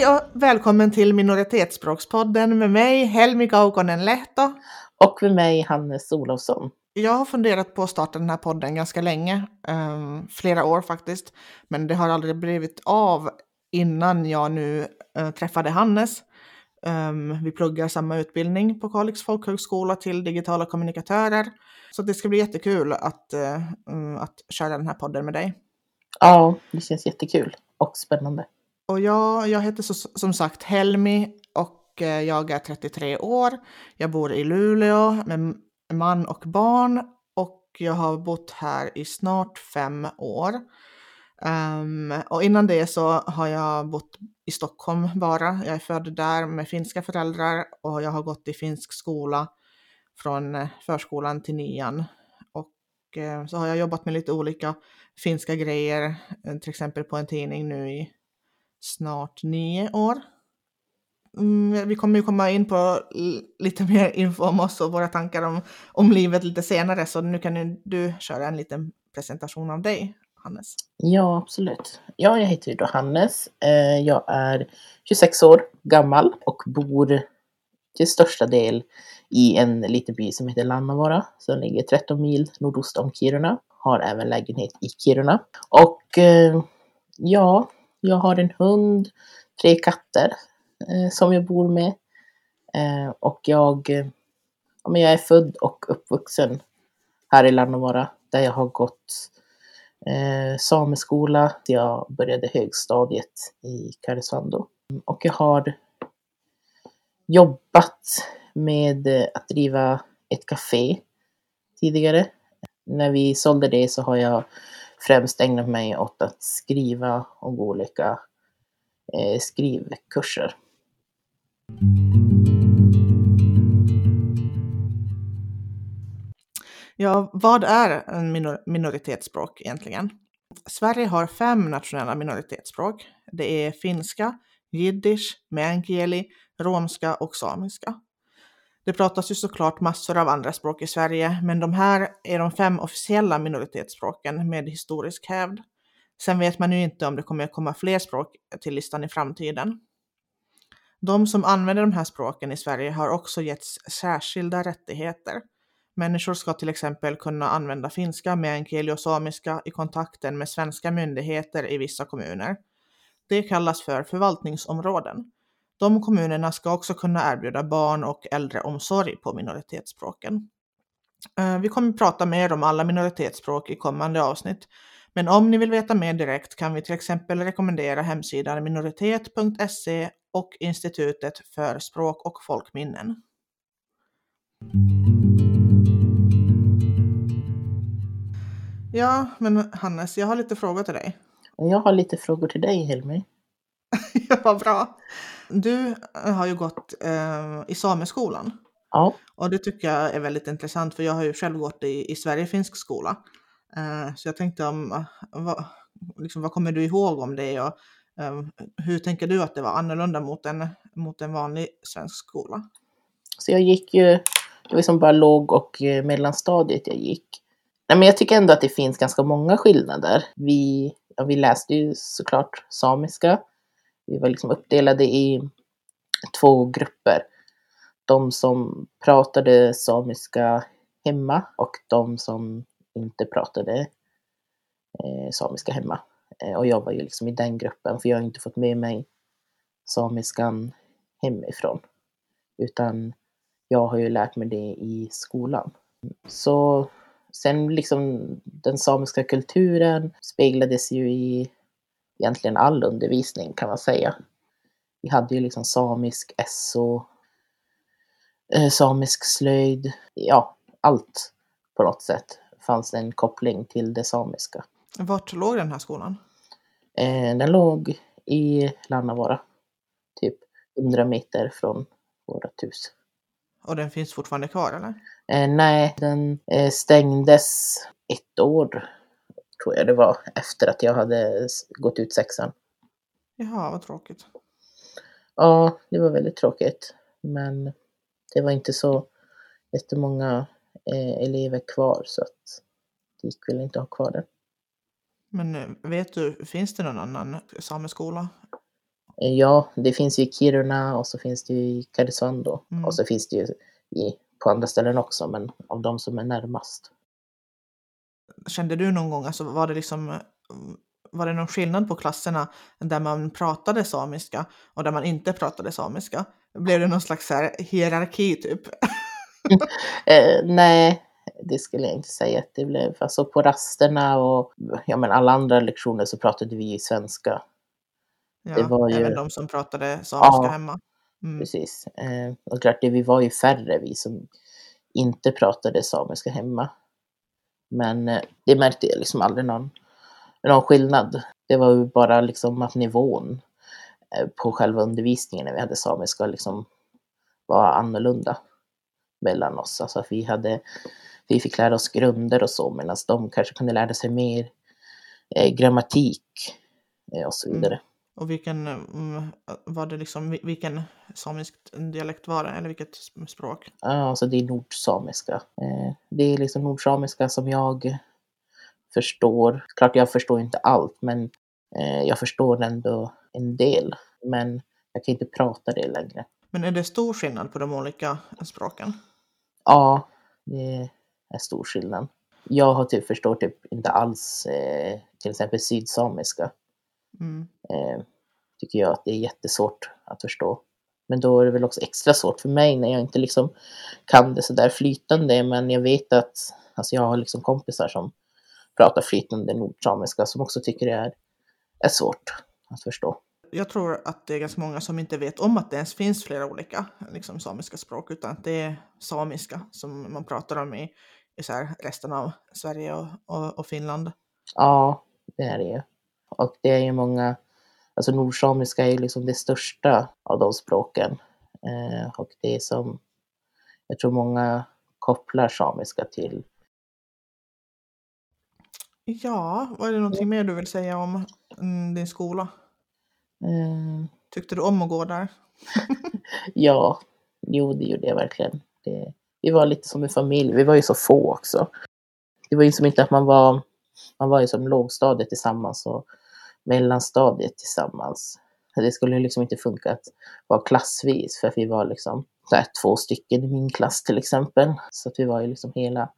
Hej och välkommen till Minoritetsspråkspodden med mig Helmi Gaukonen Lehto. Och med mig Hannes Olofsson. Jag har funderat på att starta den här podden ganska länge, um, flera år faktiskt, men det har aldrig blivit av innan jag nu uh, träffade Hannes. Um, vi pluggar samma utbildning på Kalix folkhögskola till digitala kommunikatörer. Så det ska bli jättekul att, uh, att köra den här podden med dig. Ja, det känns jättekul och spännande. Och jag, jag heter så, som sagt Helmi och eh, jag är 33 år. Jag bor i Luleå med man och barn och jag har bott här i snart fem år. Um, och innan det så har jag bott i Stockholm bara. Jag är född där med finska föräldrar och jag har gått i finsk skola från eh, förskolan till nian. Och eh, så har jag jobbat med lite olika finska grejer, till exempel på en tidning nu i snart nio år. Mm, vi kommer ju komma in på lite mer info om oss och våra tankar om, om livet lite senare, så nu kan du köra en liten presentation av dig, Hannes. Ja, absolut. Ja, jag heter ju då Hannes. Eh, jag är 26 år gammal och bor till största del i en liten by som heter Lannavaara som ligger 13 mil nordost om Kiruna. Har även lägenhet i Kiruna. Och eh, ja, jag har en hund, tre katter eh, som jag bor med. Eh, och jag, eh, ja, men jag är född och uppvuxen här i Lannavaara där jag har gått eh, sameskola. Jag började högstadiet i Karesuando. Och jag har jobbat med eh, att driva ett café tidigare. När vi sålde det så har jag främst ägnat mig åt att skriva och gå olika eh, skrivkurser. Ja, vad är en minor minoritetsspråk egentligen? Sverige har fem nationella minoritetsspråk. Det är finska, jiddisch, meänkieli, romska och samiska. Det pratas ju såklart massor av andra språk i Sverige, men de här är de fem officiella minoritetsspråken med historisk hävd. Sen vet man ju inte om det kommer att komma fler språk till listan i framtiden. De som använder de här språken i Sverige har också getts särskilda rättigheter. Människor ska till exempel kunna använda finska, meänkieli och samiska i kontakten med svenska myndigheter i vissa kommuner. Det kallas för förvaltningsområden. De kommunerna ska också kunna erbjuda barn och äldreomsorg på minoritetsspråken. Eh, vi kommer prata mer om alla minoritetsspråk i kommande avsnitt, men om ni vill veta mer direkt kan vi till exempel rekommendera hemsidan minoritet.se och Institutet för språk och folkminnen. Ja, men Hannes, jag har lite frågor till dig. Jag har lite frågor till dig, Helmi. ja, vad bra. Du har ju gått eh, i sameskolan. Ja. Och det tycker jag är väldigt intressant för jag har ju själv gått i, i Sverigefinsk skola. Eh, så jag tänkte om, eh, vad, liksom, vad kommer du ihåg om det och eh, hur tänker du att det var annorlunda mot en, mot en vanlig svensk skola? Så jag gick ju, det var som bara låg och eh, mellanstadiet jag gick. Nej, men jag tycker ändå att det finns ganska många skillnader. Vi, ja, vi läste ju såklart samiska vi var liksom uppdelade i två grupper. De som pratade samiska hemma och de som inte pratade eh, samiska hemma. Eh, och jag var ju liksom i den gruppen för jag har inte fått med mig samiskan hemifrån. Utan jag har ju lärt mig det i skolan. Så sen liksom den samiska kulturen speglades ju i egentligen all undervisning kan man säga. Vi hade ju liksom samisk SO, eh, samisk slöjd, ja, allt på något sätt fanns det en koppling till det samiska. Vart låg den här skolan? Eh, den låg i Lannavaara, typ 100 meter från vårt hus. Och den finns fortfarande kvar eller? Eh, nej, den eh, stängdes ett år tror jag det var, efter att jag hade gått ut sexan. Jaha, vad tråkigt. Ja, det var väldigt tråkigt. Men det var inte så jättemånga eh, elever kvar så att det gick väl inte att ha kvar den. Men eh, vet du, finns det någon annan sameskola? Eh, Ja, det finns ju i Kiruna och så finns det ju i Karesuando. Mm. Och så finns det ju i, på andra ställen också, men av de som är närmast. Kände du någon gång, alltså var det liksom var det någon skillnad på klasserna där man pratade samiska och där man inte pratade samiska? Blev det någon slags hierarki typ? Eh, nej, det skulle jag inte säga att det blev. Alltså på rasterna och ja, men alla andra lektioner så pratade vi svenska. Ja, Det var ju- Även de som pratade samiska Ja. hemma. Mm. Precis. Eh, och klart, det, vi var ju färre vi som inte pratade samiska hemma. Men eh, det märkte jag liksom aldrig någon, någon skillnad. Det var ju bara liksom att nivån eh, på själva undervisningen när vi hade samiska liksom var annorlunda mellan oss. Alltså att vi hade, vi fick lära oss grunder och så medan de kanske kunde lära sig mer eh, grammatik och så Mm. Och vilken mm, var det liksom, vil- vilken samisk dialekt var det? Eller vilket språk? Ja, alltså det är nordsamiska. Eh, det är liksom nordsamiska som jag förstår. Klart jag förstår inte allt, men eh, jag förstår ändå en del. Men jag kan inte prata det längre. Men är det stor skillnad på de olika språken? Ja, det är stor skillnad. Jag har typ, förstår typ inte alls eh, till exempel sydsamiska. Mm. eh, tycker jag att det är jättesvårt att förstå. Men då är det väl också extra svårt för mig när jag inte liksom kan det sådär flytande. Men jag vet att alltså jag har liksom kompisar som pratar flytande nordsamiska som också tycker det är, är svårt att förstå. Jag tror att det är ganska många som inte vet om att det ens finns flera olika liksom, samiska språk, utan att det är samiska som man pratar om i, i så här, resten av Sverige och, och, och Finland. Ja, det är det ju. Och det är ju många, alltså nordsamiska är ju liksom det största av de språken. Eh, och det är som, jag tror många kopplar samiska till Ja, var det någonting mer du vill säga om mm, din skola? eh, Tyckte du om att gå där? Ja, jo det gjorde jag verkligen. Det, vi var lite som en familj, vi var ju så få också. Det var ju som inte att man var, man var ju som lågstadiet tillsammans och mellanstadiet tillsammans. Det skulle liksom inte funka att vara klassvis för att vi var liksom där, två stycken i min klass till exempel. Så att vi var ju liksom hela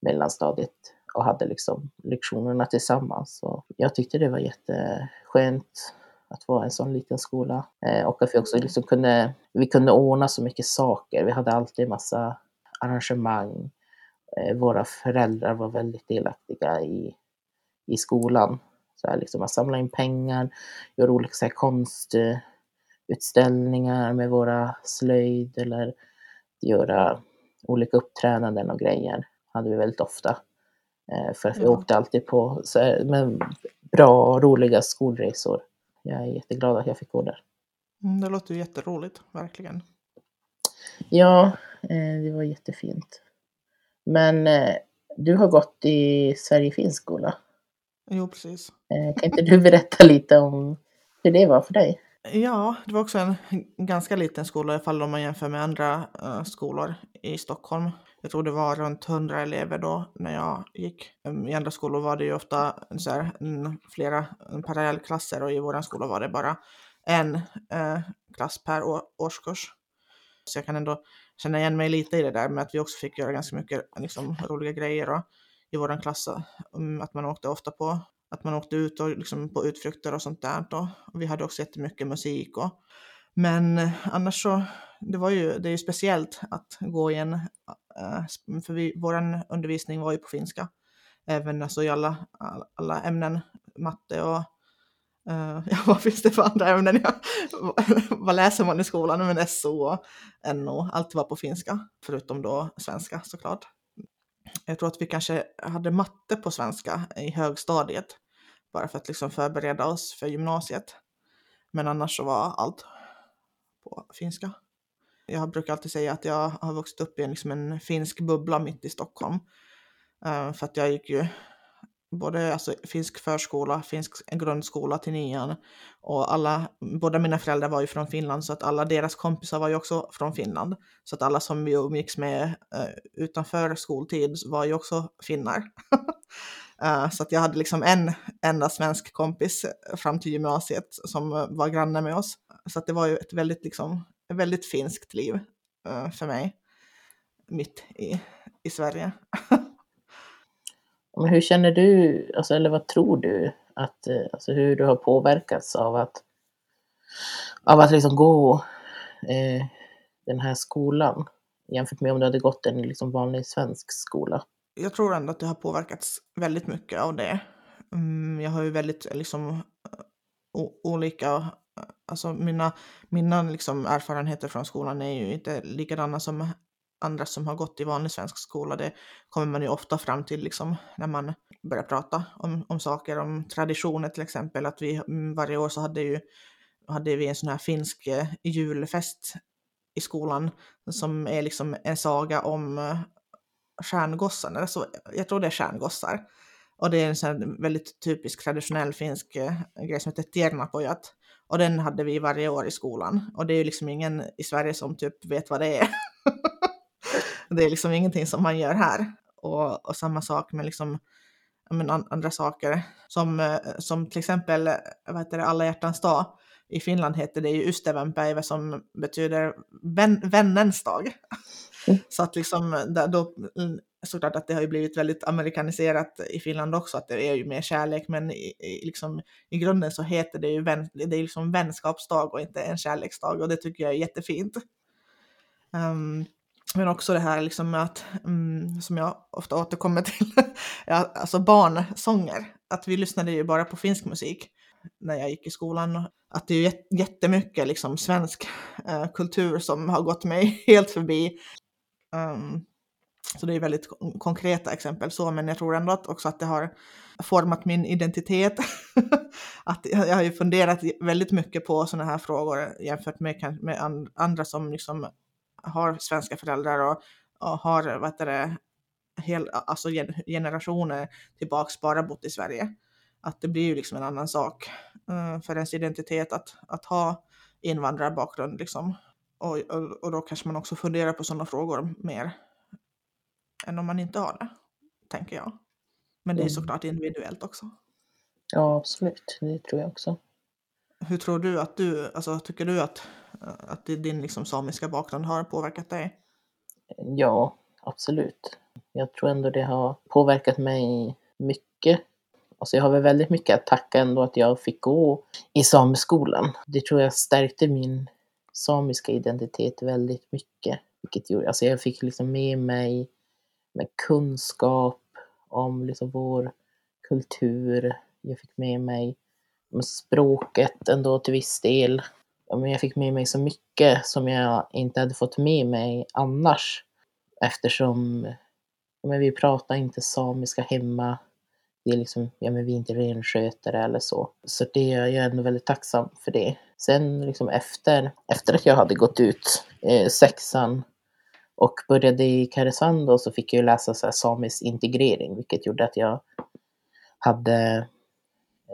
mellanstadiet och hade liksom lektionerna tillsammans. Och jag tyckte det var jätteskönt att vara en sån liten skola. Eh, och att vi också liksom kunde, vi kunde ordna så mycket saker. Vi hade alltid massa arrangemang. Eh, våra föräldrar var väldigt delaktiga i, i skolan. Så här, liksom, att samla in pengar, göra olika så här, konstutställningar med våra slöjd eller göra olika uppträdanden och grejer. hade vi väldigt ofta. Eh, för att vi Ja. åkte alltid på så här, men bra och roliga skolresor. Jag är jätteglad att jag fick gå där. Mm, det låter ju jätteroligt, verkligen. Ja, eh, det var jättefint. Men eh, du har gått i Sverige-finsk skola. Jo, precis. Eh, kan inte du berätta lite om hur det var för dig? Ja, det var också en ganska liten skola i alla fall om man jämför med andra eh, skolor i Stockholm. Jag tror det var runt 100 elever då när jag gick. Um, I andra skolor var det ju ofta så här, flera parallellklasser och i vår skola var det bara en eh, klass per årskurs. Så jag kan ändå känna igen mig lite i det där med att vi också fick göra ganska mycket liksom, roliga grejer och, i vår klass. Att man åkte ofta på att man åkte ut och liksom på utflykter och sånt där. Då. Och vi hade också jättemycket musik. Och, men eh, annars så, det var ju, det är ju speciellt att gå i en, eh, för vi, vår undervisning var ju på finska. Även alltså i alla, alla, ämnen, matte och Uh, ja, vad finns det för andra ämnen? Ja, vad läser man i skolan? Men SO och NO, allt var på finska. Förutom då svenska såklart. Jag tror att vi kanske hade matte på svenska i högstadiet. Bara för att liksom förbereda oss för gymnasiet. Men annars så var allt på finska. Jag brukar alltid säga att jag har vuxit upp i en, liksom en finsk bubbla mitt i Stockholm. Eh, för att jag gick ju både alltså, finsk förskola, finsk grundskola till nian. Och alla, båda mina föräldrar var ju från Finland så att alla deras kompisar var ju också från Finland. Så att alla som vi umgicks med eh, utanför skoltid var ju också finnar. Uh, så att jag hade liksom en enda svensk kompis fram till gymnasiet som eh, var granne med oss. Så att det var ju ett väldigt, liksom, ett väldigt finskt liv uh, för mig mitt i, i Sverige. Men hur känner du, alltså, eller vad tror du, att, eh, alltså, hur du har påverkats av att, av att liksom gå eh, den här skolan jämfört med om du hade gått en liksom vanlig svensk skola? Jag tror ändå att det har påverkats väldigt mycket av det. Mm, jag har ju väldigt liksom olika, alltså mina, mina liksom erfarenheter från skolan är ju inte likadana som andra som har gått i vanlig svensk skola. Det kommer man ju ofta fram till liksom, när man börjar prata om, om saker, om traditioner till exempel. Att vi mm, varje år så hade, ju, hade vi en sån här finsk eh, julfest i skolan som är liksom en saga om eh, stjärngossar. Alltså, jag tror det är stjärngossar. Och det är en sån väldigt typisk traditionell finsk eh, grej som heter tiernapojat. Och den hade vi varje år i skolan. Och det är ju liksom ingen i Sverige som typ vet vad det är. Det är liksom ingenting som man gör här. Och, och samma sak med liksom, men, andra saker som, eh, som till exempel eh, vad heter det, alla hjärtans dag. I Finland heter det ju ystävänpäivä som betyder vän, vännens dag. Mm. Så att liksom, då, såklart att det har ju blivit väldigt amerikaniserat i Finland också, att det är ju mer kärlek, men i, i, liksom, i grunden så heter det ju vän, det är liksom vänskapsdag och inte en kärleksdag och det tycker jag är jättefint. Um, men också det här liksom med att, mm, som jag ofta återkommer till, ja, alltså barnsånger. Att vi lyssnade ju bara på finsk musik när jag gick i skolan. Att det är jättemycket liksom svensk eh, kultur som har gått mig helt förbi. Um, så det är väldigt konkreta exempel så, men jag tror ändå att också att det har format min identitet. att jag har ju funderat väldigt mycket på sådana här frågor jämfört med, med andra som liksom har svenska föräldrar och, och har vad det, hel, alltså generationer tillbaks bara bott i Sverige. Att det blir ju liksom en annan sak uh, för ens identitet att, att ha invandrarbakgrund liksom. Och, och, och, då kanske man också funderar på sådana frågor mer än om man inte har det, tänker jag. Men det är mm. såklart individuellt också. Ja, absolut. Det tror jag också. Hur tror du att du, alltså tycker du att, eh, att din liksom samiska bakgrund har påverkat dig? Ja, absolut. Jag tror ändå det har påverkat mig mycket. Alltså jag har väl väldigt mycket att tacka ändå att jag fick gå i sameskolan. Det tror jag stärkte min samiska identitet väldigt mycket. Vilket gjorde, alltså jag fick liksom med mig med kunskap om liksom vår kultur. Jag fick med mig språket ändå till viss del. Jag fick med mig så mycket som jag inte hade fått med mig annars. Eftersom men vi pratar inte samiska hemma. Det är liksom, ja, men vi är inte renskötare eller så. Så det, jag är ändå väldigt tacksam för det. Sen liksom efter, efter att jag hade gått ut eh, sexan och började i Karesuando så fick jag läsa så här, samisk integrering, vilket gjorde att jag hade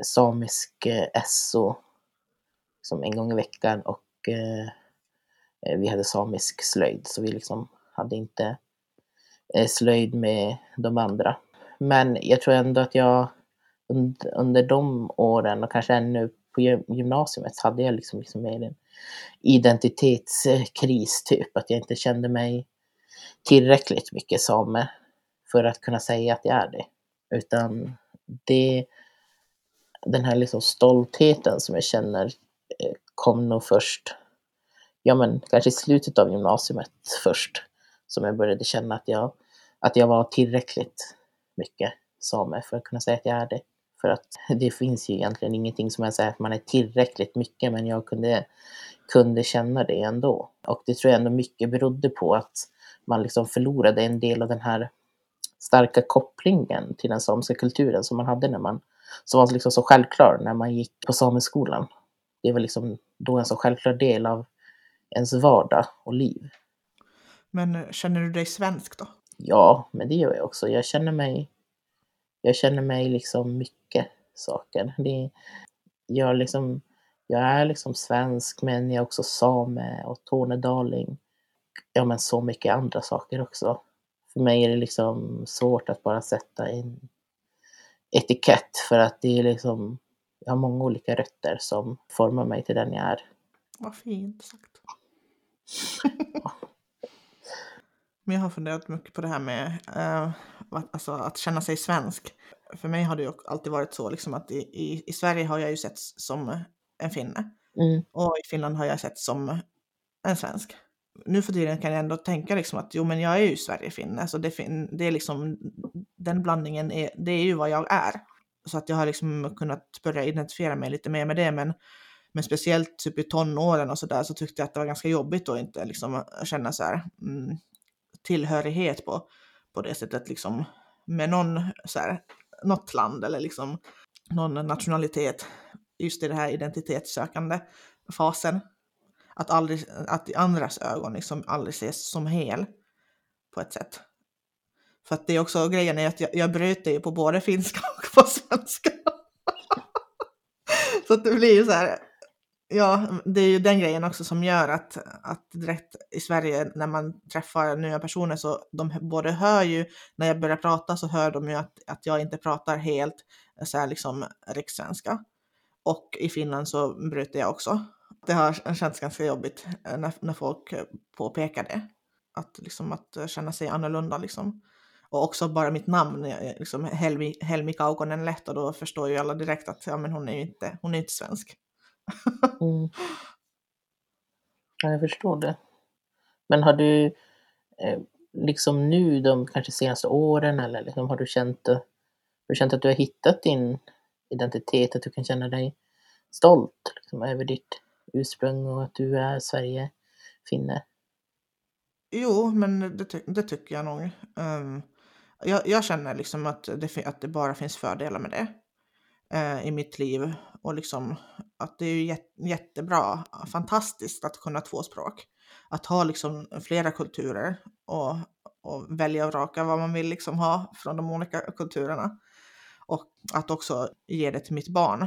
samisk eh, SO som en gång i veckan och eh, eh, vi hade samisk slöjd så vi liksom hade inte eh, slöjd med de andra. Men jag tror ändå att jag under, under de åren och kanske ännu på gymnasiet hade jag liksom, liksom mer en identitetskris typ, att jag inte kände mig tillräckligt mycket same för att kunna säga att jag är det. Utan det den här liksom stoltheten som jag känner eh, kom nog först, ja men kanske i slutet av gymnasiet först, som jag började känna att jag, att jag var tillräckligt mycket same för att kunna säga att jag är det. För att det finns ju egentligen ingenting som jag säger att man är tillräckligt mycket, men jag kunde, kunde känna det ändå. Och det tror jag ändå mycket berodde på att man liksom förlorade en del av den här starka kopplingen till den samiska kulturen som man hade när man som var liksom så självklar när man gick på sameskolan. Det var liksom då en så självklar del av ens vardag och liv. Men eh, känner du dig svensk då? Ja, men det gör jag också. Jag känner mig, jag känner mig liksom mycket saker. Det, jag, liksom, jag är liksom svensk, men jag är också same och tornedaling. Ja, men så mycket andra saker också. För mig är det liksom svårt att bara sätta in etikett för att det är liksom, jag har många olika rötter som formar mig till den jag är. Vad fint sagt. Men jag har funderat mycket på det här med uh, att, alltså, att känna sig svensk. För mig har det ju alltid varit så liksom att i, i, i Sverige har jag ju sett som en finne. Mm. Och i Finland har jag sett som en svensk. Nu för tiden kan jag ändå tänka liksom att jo men jag är ju Sverigefinne. Alltså det, det är liksom, den blandningen är, det är ju vad jag är. Så att jag har liksom kunnat börja identifiera mig lite mer med det. Men, men speciellt typ i tonåren och sådär så tyckte jag att det var ganska jobbigt att inte liksom känna så här, mm, tillhörighet på, på det sättet liksom med någon så här, något land eller liksom någon nationalitet just i det här identitetssökande fasen. Att, aldrig, att i andras ögon liksom aldrig ses som hel på ett sätt. För att det är också grejen är att jag, jag bryter ju på både finska och på svenska. så att det blir ju så här, ja, det är ju den grejen också som gör att, att direkt i Sverige när man träffar nya personer så de både hör ju, när jag börjar prata så hör de ju att, att jag inte pratar helt så här liksom rikssvenska. Och i Finland så bryter jag också. Det har känts ganska jobbit eh, när, när folk eh, påpekar det. Att, liksom, att eh, känna sig annorlunda liksom. Och också bara mitt namn, liksom Helmi, Helmi Kaukonen Lätt, och då förstår ju alla direkt att ja, men hon är ju inte, hon är inte svensk. mm. Ja, jag förstår det. Men har du eh, liksom nu de kanske senaste åren eller liksom, har du känt, har du känt att du har hittat din identitet, att du kan känna dig stolt liksom, över ditt ursprung och att du är Sverige-finne? Jo, men det, ty det, tycker jag nog. Um, jag, jag, känner liksom att det, att det bara finns fördelar med det uh, i mitt liv och liksom att det är jät jättebra, fantastiskt att kunna två språk. Att ha liksom flera kulturer och, och välja och raka vad man vill liksom ha från de olika kulturerna. Och att också ge det till mitt barn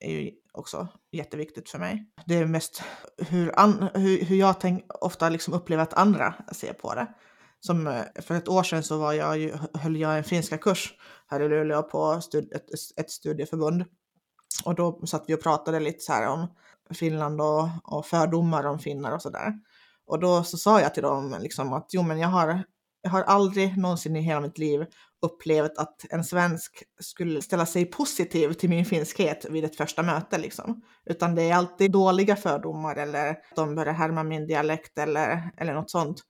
är ju också jätteviktigt för mig. Det är mest hur, an, hur, hur jag tänk, ofta liksom upplever att andra ser på det. Som eh, för ett år sedan så var jag ju, höll jag en finska kurs här i Luleå på stud, ett, ett studieförbund. Och då satt vi och pratade lite så här om Finland och, och fördomar om finnar och sådär. Och då så sa jag till dem liksom att jo men jag har, jag har aldrig någonsin i hela mitt liv upplevt att en svensk skulle ställa sig positiv till min finskhet vid ett första möte. Liksom. Utan det är alltid dåliga fördomar eller att de börjar härma min dialekt eller, eller något sånt.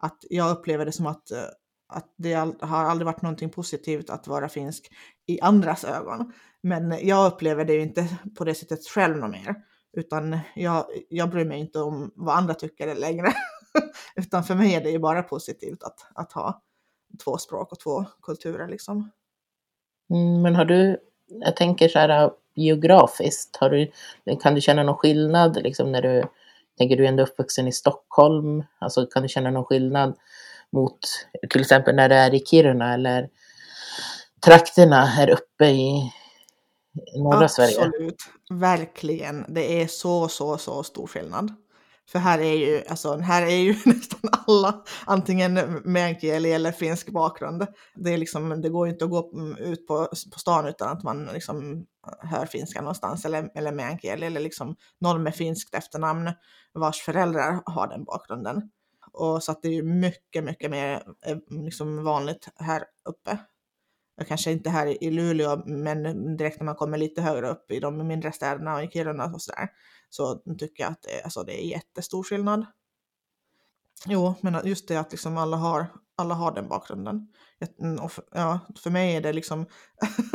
Att jag upplever det som att, eh, att det har aldrig varit någonting positivt att vara finsk i andras ögon. Men jag upplever det ju inte på det sättet själv något mer. Utan jag, jag bryr mig inte om vad andra tycker längre. Utan för mig är det ju bara positivt att, att ha två språk och två kulturer liksom. Mm, men har du, jag tänker så här geografiskt, har du, kan du känna någon skillnad liksom när du, tänker du är ändå uppvuxen i Stockholm, alltså kan du känna någon skillnad mot till exempel när du är i Kiruna eller trakterna här uppe i norra Absolut, Sverige? Absolut, verkligen. Det är så, så, så stor skillnad. För här är ju, alltså, här är ju nästan alla antingen meänkieli eller finsk bakgrund. Det, är liksom, det går ju inte att gå mm, ut på, på stan utan att man liksom hör finska någonstans eller, eller meänkieli eller liksom någon med finskt efternamn vars föräldrar har den bakgrunden. Och så att det är ju mycket, mycket mer eh, liksom vanligt här uppe. Kanske inte här i Luleå, men direkt när man kommer lite högre upp i de mindre städerna och i Kiruna och sådär så tycker jag att det, alltså, det är jättestor skillnad. Jo, men just det att liksom alla har, alla har den bakgrunden. Mm, och för, ja, för mig är det liksom,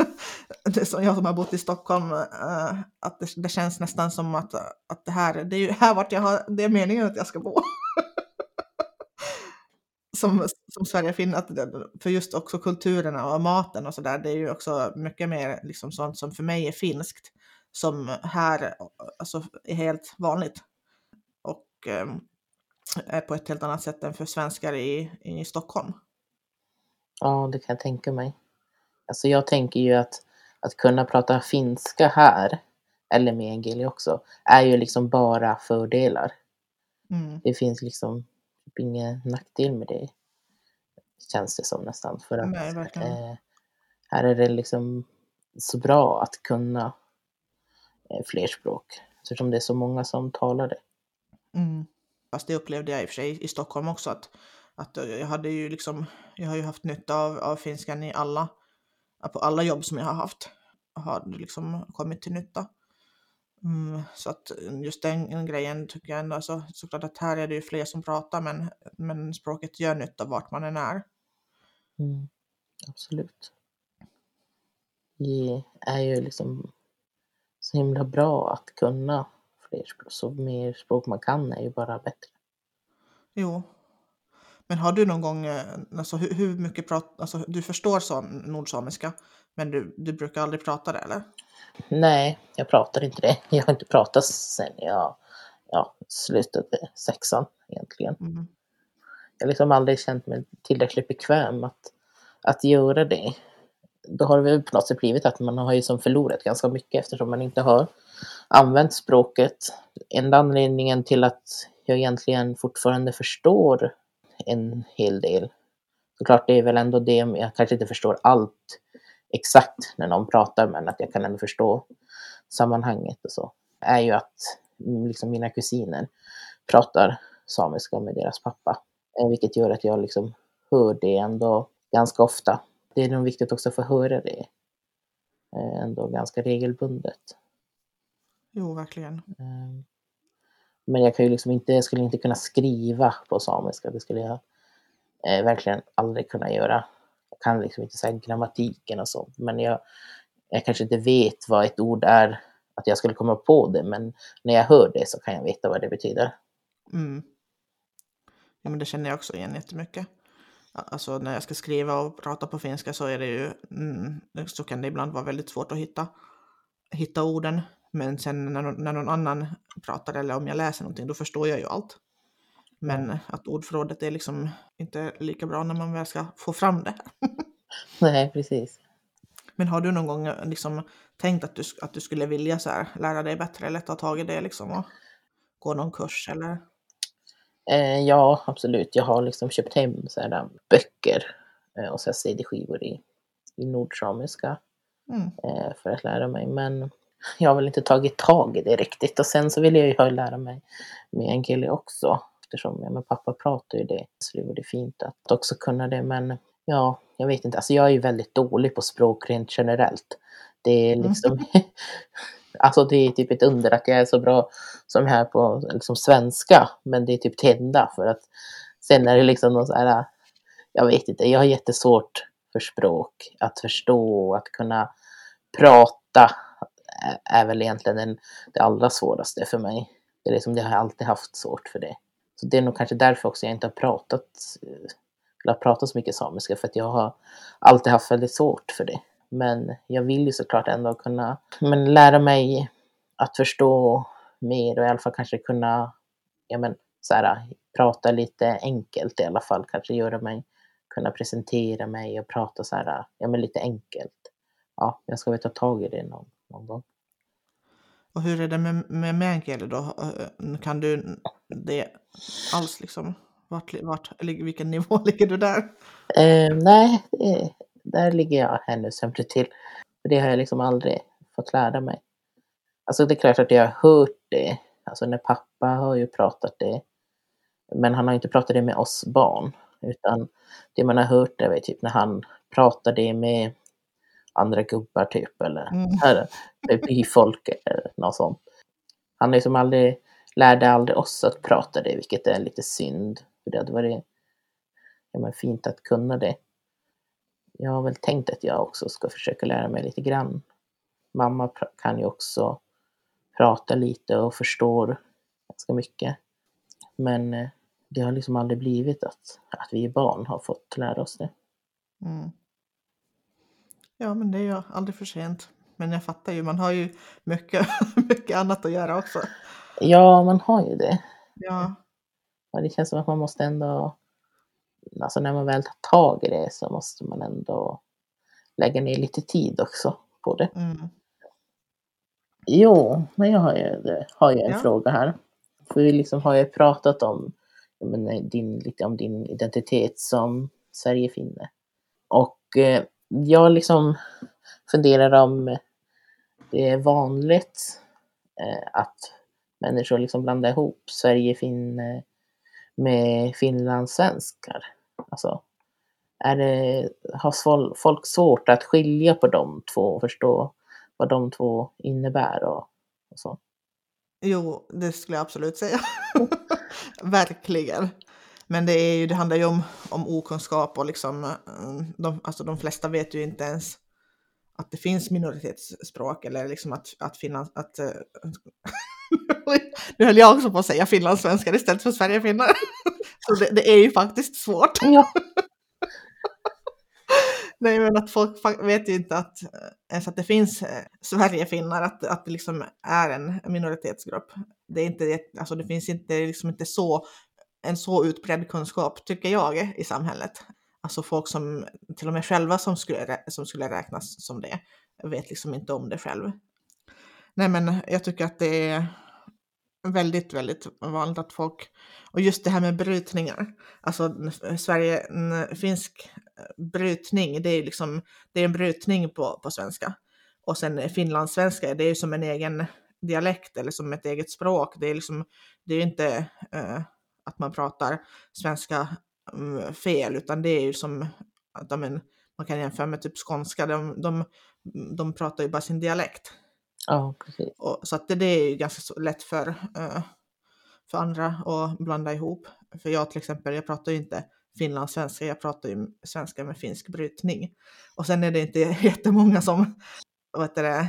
det som jag som har bott i Stockholm, eh, att det, det, känns nästan som att, att det här, det är ju här vart jag har, det är meningen att jag ska bo. som, som Sverige finner, att för just också kulturerna och maten och sådär, det är ju också mycket mer liksom sånt som för mig är finskt som här alltså, är helt vanligt. Och eh, är på ett helt annat sätt än för svenskar i, i Stockholm. Ja, det kan jag tänka mig. Alltså jag tänker ju att, att kunna prata finska här, eller med meänkieli också, är ju liksom bara fördelar. Mm. Det finns liksom typ ingen nackdel med det. Känns det som nästan. För att, Nej, eh, här är det liksom så bra att kunna eh, fler språk eftersom det är så många som talar det. Mm. Fast det upplevde jag i och för sig i Stockholm också att, att jag hade ju liksom, jag har ju haft nytta av, av finskan i alla, på alla jobb som jag har haft. Har det liksom kommit till nytta. Mm, så att just den grejen tycker jag ändå, alltså, såklart att här är det ju fler som pratar men, men språket gör nytta vart man än är. Mm, absolut. Det är ju liksom så himla bra att kunna fler språk. Så mer språk man kan är ju bara bättre. Jo. Men har du någon gång, eh, alltså hur, hur mycket prat, alltså du förstår sam, nordsamiska, men du, du brukar aldrig prata det eller? Nej, jag pratar inte det. Jag har inte pratat sen jag ja, slutade sexan egentligen. Mm. Jag har liksom aldrig känt mig tillräckligt bekväm att, att göra det. Då har det väl på något sätt blivit att man har ju som förlorat ganska mycket eftersom man inte har använt språket. Enda anledningen till att jag egentligen fortfarande förstår en hel del. Såklart det är väl ändå det, jag kanske inte förstår allt exakt när någon pratar men att jag kan ändå förstå sammanhanget och så. Är ju att liksom mina kusiner pratar samiska med deras pappa. Eh, vilket gör att jag liksom hör det ändå ganska ofta. Det är nog viktigt också att få höra det eh, ändå ganska regelbundet. Jo, verkligen. Eh, men jag kan ju liksom inte, jag skulle inte kunna skriva på samiska. Det skulle jag eh, verkligen aldrig kunna göra. Jag kan liksom inte säga grammatiken och så, men jag, jag kanske inte vet vad ett ord är, att jag skulle komma på det, men när jag hör det så kan jag veta vad det betyder. Mm. Ja, men det känner jag också igen jättemycket. Alltså när jag ska skriva och prata på finska så är det ju, mm, så kan det ibland vara väldigt svårt att hitta, hitta orden. Men sen när, när någon annan pratar eller om jag läser någonting, då förstår jag ju allt. Men att ordförrådet är liksom inte lika bra när man väl ska få fram det. Nej, precis. Men har du någon gång liksom tänkt att du, att du skulle vilja så här, lära dig bättre eller ta tag i det liksom och gå någon kurs eller? Eh, ja, absolut. Jag har liksom köpt hem så här, böcker eh, och så CD-skivor i, i nordsamiska Mm. eh, för att lära mig. Men jag har väl inte tagit tag i det riktigt. Och sen så vill jag ju lära mig meänkieli också. Eftersom ja, men pappa pratar ju det. Så det vore fint att också kunna det. Men ja, jag vet inte. Alltså jag är ju väldigt dålig på språk rent generellt. Det är liksom... alltså det är typ ett under att jag är så bra som här på liksom svenska. Men det är typ det enda. För att sen är det liksom någon så här... Jag vet inte. Jag har jättesvårt för språk. Att förstå, att kunna prata är väl egentligen den, det allra svåraste för mig. Det, är liksom, det har jag alltid haft svårt för det. Så det är nog kanske därför också jag inte har pratat, eh, eller har pratat så mycket samiska, för att jag har alltid haft väldigt svårt för det. Men jag vill ju såklart ändå kunna men lära mig att förstå mer och i alla fall kanske kunna ja, men, så här, prata lite enkelt i alla fall. Kanske göra mig, kunna presentera mig och prata så här, ja, men lite enkelt. Ja, jag ska väl ta tag i det någon, någon gång. Och hur är det med, med meänkieli då? Kan du det alls liksom? Vart, vart, vilken nivå ligger du där? Eh, nej, det, där ligger jag ännu sämre till. För det har jag liksom aldrig fått lära mig. Alltså det är klart att jag har hört det. Alltså när pappa har ju pratat det. Men han har inte pratat det med oss barn. Utan det man har hört det är typ när han pratar det med andra gubbar typ eller mm. byfolk eller något sånt. Han liksom aldrig, lärde aldrig oss att prata det, vilket är lite synd. För det hade varit ja, men fint att kunna det. Jag har väl tänkt att jag också ska försöka lära mig lite grann. Mamma kan ju också prata lite och förstår ganska mycket. Men eh, det har liksom aldrig blivit att, att vi barn har fått lära oss det. Mm. Ja, men det är ju aldrig för sent. Men jag fattar ju, man har ju mycket, mycket annat att göra också. Ja, man har ju det. Ja. Och det känns som att man måste ändå, alltså när man väl tar tag i det så måste man ändå lägga ner lite tid också på det. Mm. Jo, men jag har ju, har ju en Ja. fråga här. För vi liksom har ju pratat om, menar, din, lite om din identitet som Sverigefinne. Och eh, jag liksom funderar om det är vanligt eh, att människor liksom blandar ihop Sverige-finne med finlandssvenskar. Alltså, är det, har folk svårt att skilja på de två och förstå vad de två innebär och, och så? Jo, det skulle jag absolut säga. Verkligen. Men det, är ju, det handlar ju om, om okunskap och liksom, eh, de, alltså de flesta vet ju inte ens att det finns minoritetsspråk eller liksom att, att finnas, att, uh, nu höll jag också på att säga finlandssvenskar istället för sverigefinnar. Så det, det, är ju faktiskt svårt. Ja. Nej, men att folk vet ju inte att eh, ens att det finns eh, Sverigefinnar, att, att det liksom är en minoritetsgrupp. Det, är inte, alltså det finns inte, liksom inte så, en så utbredd kunskap, tycker jag, i samhället. Alltså folk som till och med själva som skulle, som skulle räknas som det, vet liksom inte om det själv. Nej, men jag tycker att det är väldigt, väldigt vanligt att folk, och just det här med brytningar, alltså Sverige, finsk eh, brytning, det är liksom, det är en brytning på, på svenska. Och sen finlandssvenska, det är ju som en egen dialekt eller som ett eget språk. Det är liksom, det är inte uh, att man pratar svenska um, fel, utan det är ju som att men, man kan jämföra med typ skånska, de, de, de pratar ju bara sin dialekt. Ja, precis. Och, så att det, det är ju ganska lätt för, uh, för andra att blanda ihop. För jag till exempel, jag pratar ju inte finlandssvenska, jag pratar ju svenska med finsk brytning. Och sen är det inte jättemånga som, vad heter det,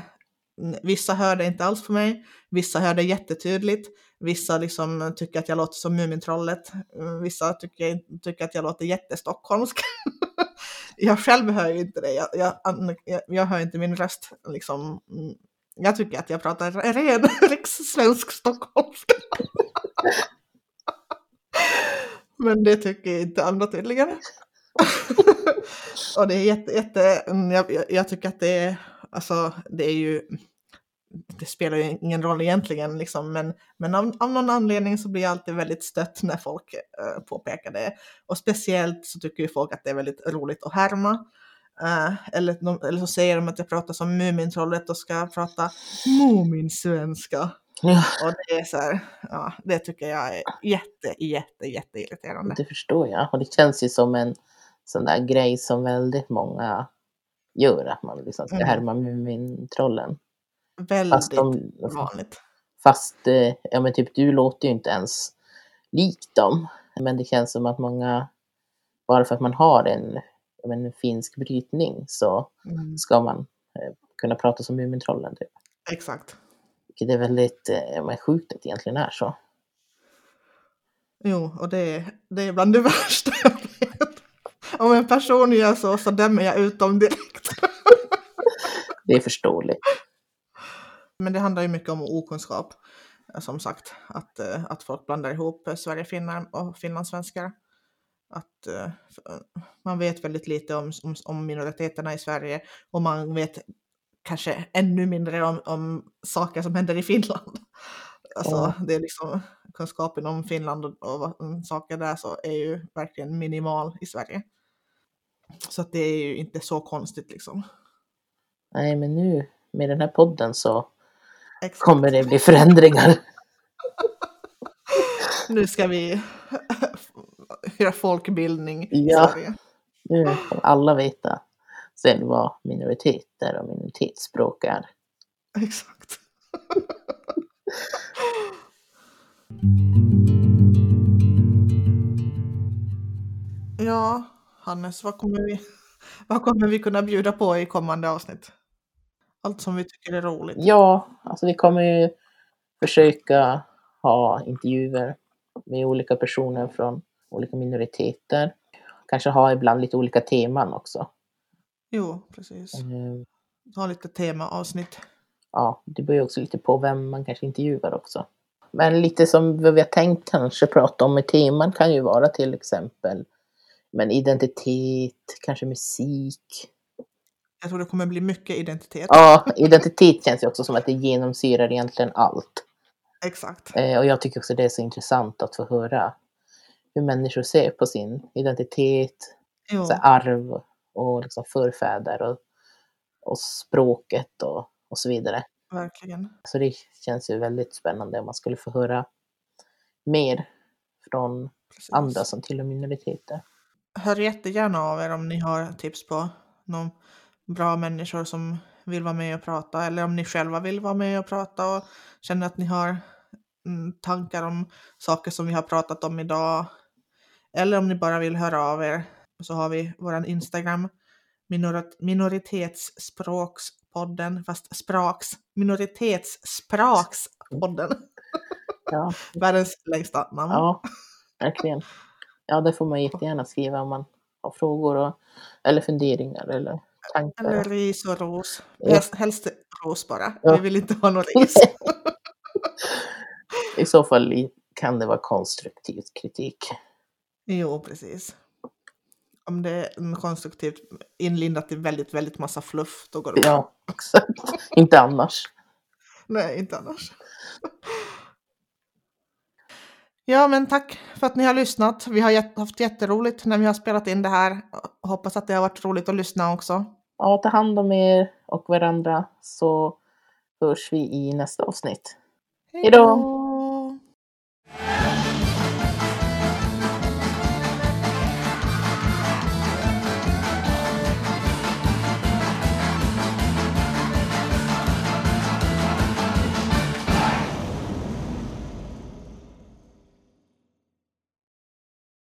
vissa hör det inte alls på mig, vissa hör det jättetydligt, vissa liksom tycker att jag låter som Mumintrollet, mm, vissa tycker, tycker att jag låter jättestockholmsk. jag själv hör ju inte det, jag, jag, jag hör inte min röst liksom. Mm, jag tycker att jag pratar ren rikssvensk stockholmska. Men det tycker inte andra tydligen. och det är jätte, jätte mm, jag, jag, tycker att det är, alltså det är ju, det spelar ju ingen roll egentligen liksom, men, men av, av någon anledning så blir jag alltid väldigt stött när folk uh, påpekar det. Och speciellt så tycker ju folk att det är väldigt roligt att härma. Uh, eller, eller så säger de att jag pratar som Mumintrollet och ska prata Muminsvenska. Ja. Och det är så här, ja, det tycker jag är jätte, jätte, jätteirriterande. Det förstår jag. Och det känns ju som en sån där grej som väldigt många gör, att man liksom ska mm. härma Mumintrollen. Väldigt fast de, vanligt. Fast, eh, ja men typ du låter ju inte ens lik dem. Men det känns som att många, bara för att man har en, en finsk brytning så mm. ska man eh, kunna prata som Mumintrollen. Typ. Exakt. Vilket är väldigt eh, sjukt att det egentligen är så. Jo, och det är, det är bland det värsta jag vet. Om en person gör så, så dömer jag ut dem direkt. det är förståeligt. Men det handlar ju mycket om okunskap. Som sagt, att, eh, att folk blandar ihop Sverigefinnar och finlandssvenskar. Att man vet väldigt lite om, om, om minoriteterna i Sverige och man vet kanske ännu mindre om, om saker som händer i Finland. Alltså ja. det är liksom kunskapen om Finland och, och mm, saker där så är ju verkligen minimal i Sverige. Så att det är ju inte så konstigt liksom. Nej, men nu med den här podden så Exakt. kommer det bli förändringar. nu ska vi göra folkbildning ja. Nu får alla veta sen vad minoriteter och minoritetsspråk är. Exakt. ja, Hannes, vad kommer, vi, vad kommer vi kunna bjuda på i kommande avsnitt? Allt som vi tycker är roligt. Ja, alltså vi kommer ju försöka ha intervjuer med olika personer från olika minoriteter. Kanske ha ibland lite olika teman också. Jo, precis. Mm. Ha lite temaavsnitt. Ja, det beror ju också lite på vem man kanske intervjuar också. Men lite som vad vi har tänkt kanske prata om med teman kan ju vara till exempel men identitet, kanske musik. Jag tror det kommer bli mycket identitet. Ja, identitet känns ju också som att det genomsyrar egentligen allt. Exakt. Eh, och jag tycker också det är så intressant att få höra hur människor ser på sin identitet, arv och liksom förfäder och, och språket och, och så vidare. Verkligen. Så det känns ju väldigt spännande om man skulle få höra mer från Precis. andra som tillhör minoriteter. Hör jättegärna av er om ni har tips på någon bra människor som vill vara med och prata eller om ni själva vill vara med och prata och känner att ni har mm, tankar om saker som vi har pratat om idag. Eller om ni bara vill höra av er så har vi våran Instagram minorit- minoritetsspråkspodden fast spraks minoritetssprakspodden. Ja, Världens längsta namn. ja verkligen. Ja, det får man jättegärna skriva om man har frågor och, eller funderingar eller tankar. Eller ris och ros. Ja. Helst, ros bara. Ja. Vi vill inte ha något ris. I så fall kan det vara konstruktiv kritik. Jo, precis. Om det är konstruktivt inlindat i väldigt, väldigt massa fluff, då går det bra. Ja, exakt. Inte annars. Nej, inte annars. Ja, men tack för att ni har lyssnat. Vi har haft jätteroligt när vi har spelat in det här. Hoppas att det har varit roligt att lyssna också. Ja, ta hand om er och varandra så hörs vi i nästa avsnitt. Hej då!